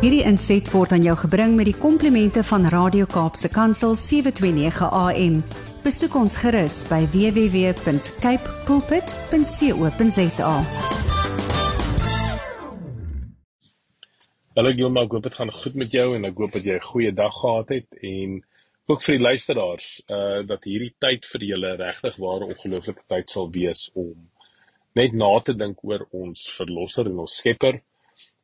Hierdie inset word aan jou gebring met die komplimente van Radio Kaapse Kansel 729 AM. Besoek ons gerus by www.cape pulpit.co.za. Hallo Gilma, ek hoop dit gaan goed met jou en ek hoop dat jy 'n goeie dag gehad het en ook vir die luisteraars, uh dat hierdie tyd vir julle regtig waar ongelooflike tyd sal wees om net na te dink oor ons verlosser en ons skepper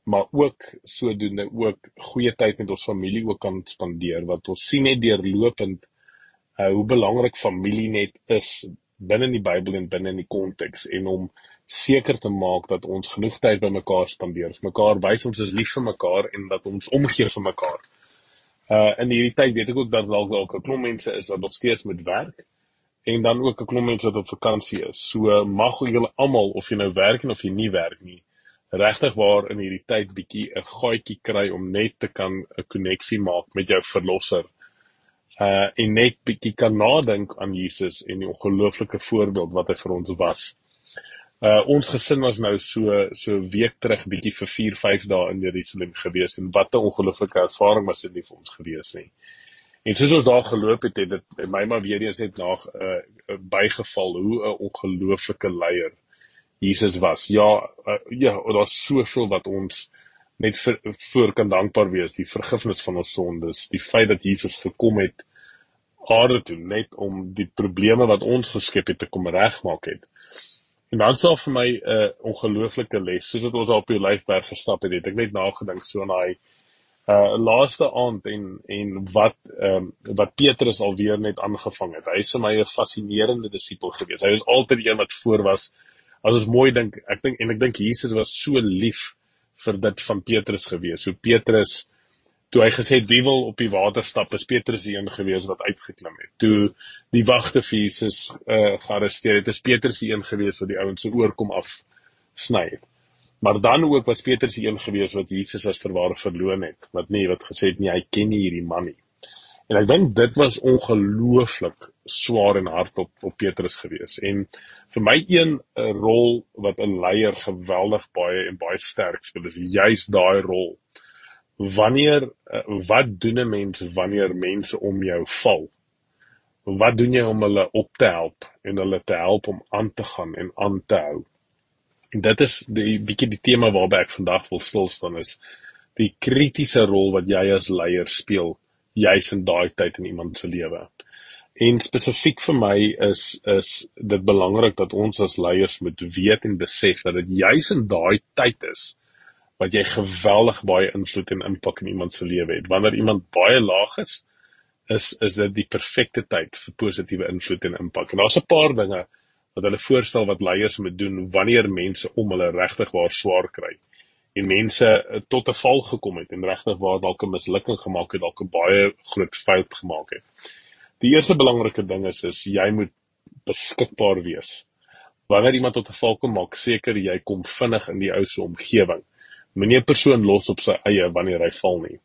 maar ook sodoende ook goeie tyd met ons familie ook kan spandeer wat ons sien net deurlopend uh, hoe belangrik familie net is binne in die Bybel en binne in die konteks en om seker te maak dat ons genoeg tyd by mekaar spandeer. Mekaar wys ons is lief vir mekaar en dat ons omgee vir mekaar. Uh in hierdie tyd weet ek ook dat dalk dalk 'n klomp mense is wat nog steeds moet werk en dan ook 'n klomp mense wat op vakansie is. So mag julle almal of jy nou werk en of jy nie werk nie, regtig waar in hierdie tyd bietjie 'n gaatjie kry om net te kan 'n koneksie maak met jou verlosser. Uh en net bietjie kan nadink aan Jesus en die ongelooflike voorbeeld wat hy vir ons was. Uh ons gesin was nou so so week terug bietjie vir 4, 5 dae in Jerusalem gewees en wat 'n ongelooflike ervaring was dit nie vir ons gewees nie. En soos ons daar geloop het, het dit my maar weer eens net na uh bygeval hoe 'n ongelooflike leier Jesus was. Ja, uh, ja, daar's soveel wat ons net vir, voor kan dankbaar wees, die vergifnis van ons sondes, die feit dat Jesus gekom het aarde toe net om die probleme wat ons geskep het te kom regmaak het. En dan sou vir my 'n uh, ongelooflike les, soos dit ons op die Lyfberg gestap het, het ek net nagedink so na hy uh laaste aand en en wat ehm um, wat Petrus alweer net aangevang het. Hy is vir my 'n fascinerende disipel gewees. Hy was altyd die een wat voor was as ons mooi dink, ek dink en ek dink Jesus was so lief vir dit van Petrus gewees. So Petrus toe hy gesê wie wil op die water stap, is Petrus die een gewees wat uitgeklim het. Toe die wagte vir Jesus uh gearresteer het, is Petrus die een gewees wat die ouens se oor kom af sny het. Maar dan ook was Petrus die een gewees wat Jesus as terware verloon het, wat nie wat gesê het nie hy ken nie hierdie man nie. En ek dink dit was ongelooflik swaar en hard op op Petrus gewees. En vir my een 'n eh, rol wat 'n leier geweldig baie en baie sterk speel is juis daai rol. Wanneer eh, wat doen 'n mens wanneer mense om jou val? Wat doen jy om hulle op te help en hulle te help om aan te gaan en aan te hou? En dit is die bietjie die tema waarby ek vandag wil stil staan is die kritiese rol wat jy as leier speel juis in daai tyd in iemand se lewe. En spesifiek vir my is is dit belangrik dat ons as leiers moet weet en besef dat dit juis in daai tyd is wat jy geweldig baie invloed en impak in iemand se lewe het. Wanneer iemand baie laag is, is is dit die perfekte tyd vir positiewe invloed en impak. En daar's 'n paar dinge wat hulle voorstel wat leiers moet doen wanneer mense om hulle regtig waar swaar kry en mense eh, tot 'n val gekom het en regtig waar dalk 'n mislukking gemaak het, dalk 'n baie groot fout gemaak het. Die eerste belangrike ding is is jy moet beskikbaar wees. Wanneer iemand tot 'n val kom, maak seker jy kom vinnig in die ou se omgewing. Moenie 'n persoon los op sy eie wanneer hy val nie.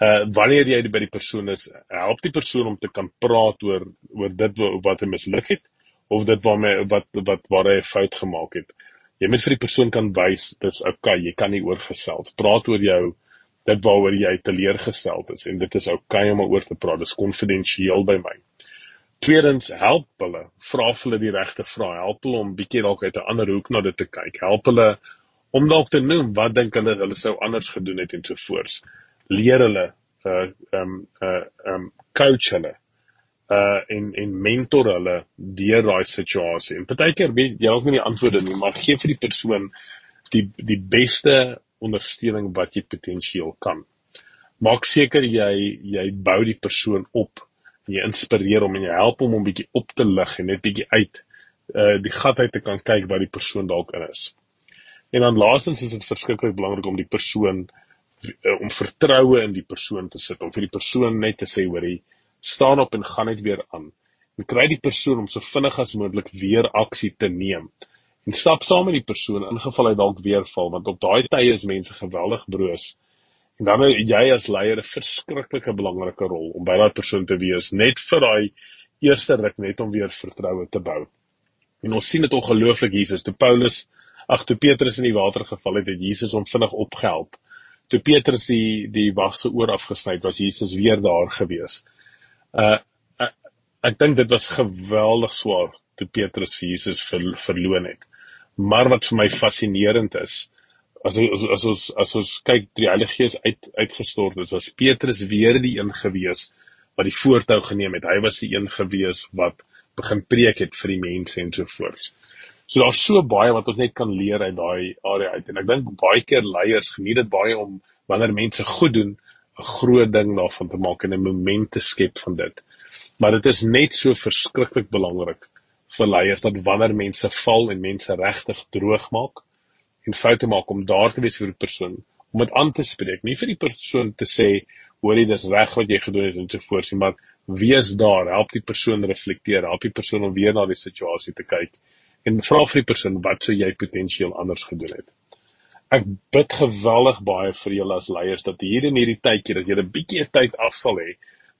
Uh wanneer jy by die persoon is, help die persoon om te kan praat oor oor dit wat hy misluk het of dit waarmee wat wat waar hy 'n fout gemaak het jy moet vir die persoon kan wys dit's okay, jy kan nie oorgesels. Praat oor jou dit waaroor jy teleurgesteld is en dit is okay om oor te praat. Dit is konfidensieel by my. Tweedens, help hulle. Vra vir hulle die regte vrae. Help hulle om bietjie dalk uit 'n ander hoek na dit te kyk. Help hulle om dalk te noem wat dink hulle hulle sou anders gedoen het en so voort. Leer hulle uh um uh um coach hulle uh en en mentor hulle deur daai situasie. En partykeer weet jy ook nie die antwoorde nie, maar gee vir die persoon die die beste ondersteuning wat jy potensieel kan. Maak seker jy jy bou die persoon op. Jy inspireer hom en jy help hom om bietjie op te lig en net bietjie uit uh die gat uit te kan kyk wat die persoon dalk in is. En dan laastens is dit verskriklik belangrik om die persoon uh, om vertroue in die persoon te sit om vir die persoon net te sê hoor jy staan op en gaan net weer aan. En kry die persoon om so vinnig as moontlik weer aksie te neem. En stap saam met die persoon in geval hy dalk weer val, want op daai tye is mense geweldig broos. En dan het jy as leier 'n verskriklike belangrike rol om by daai persoon te wees, net vir daai eerste ruk net om weer vertroue te bou. En ons sien dit ongelooflik Jesus, toe Paulus, ag toe Petrus in die water geval het, het Jesus hom vinnig opgehelp toe Petrus die die wag se oor afgesny het, was Jesus weer daar gewees. Uh ek, ek dink dit was geweldig swaar toe Petrus vir Jesus ver, verloon het. Maar wat vir my fascinerend is, as as as ons as ons kyk die Heilige Gees uit uitgestort het, was Petrus weer die een gewees wat die voortou geneem het. Hy was die een gewees wat begin preek het vir die mense en so voort. So daar's so baie wat ons net kan leer uit daai area uit. En ek dink baie keer leiers geniet dit baie om wanneer mense goed doen, 'n groot ding daarvan te maak en 'n moment te skep van dit. Maar dit is net so verskriklik belangrik vir leiers dat wanneer mense val en mense regtig droog maak en foute maak om daar te wees vir die persoon, om dit aan te spreek, nie vir die persoon te sê hoorie dis reg wat jy gedoen het en so voort nie, maar wees daar, help die persoon reflekteer, help die persoon om weer na die situasie te kyk en vra vir die persoon wat sou jy potensieel anders gedoen het. Ek bid geweldig baie vir julle as leiers dat hier in hierdie tydjie dat julle 'n bietjie tyd af sal hê,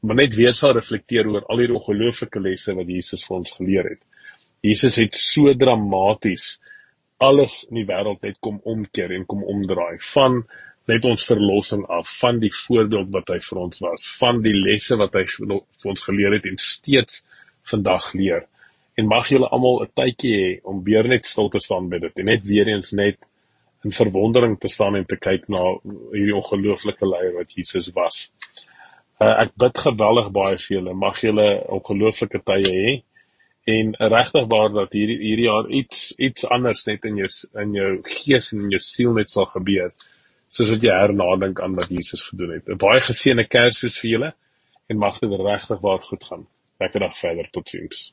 maar net weer sal reflekteer oor al hierdie ongelooflike lesse wat Jesus vir ons geleer het. Jesus het so dramaties alles in die wêreld net kom omkeer en kom omdraai van net ons verlossing af van die voorbeeld wat hy vir ons was, van die lesse wat hy vir ons geleer het en steeds vandag leer. En mag julle almal 'n tydjie hê om weer net stil te staan by dit en net weer eens net in verwondering te staan en te kyk na hierdie ongelooflike leier wat Jesus was. Uh, ek bid geweldig baie vir julle. Mag julle ongelooflike tye hê en regtig waar dat hierdie hierdie jaar iets iets anders net in jou in jou gees en in jou siel net sal gebeur soos wat jy hernadink aan wat Jesus gedoen het. 'n Baie geseënde Kersfees vir julle en mag dit regtig waar goed gaan. Lekker dag verder. Totsiens.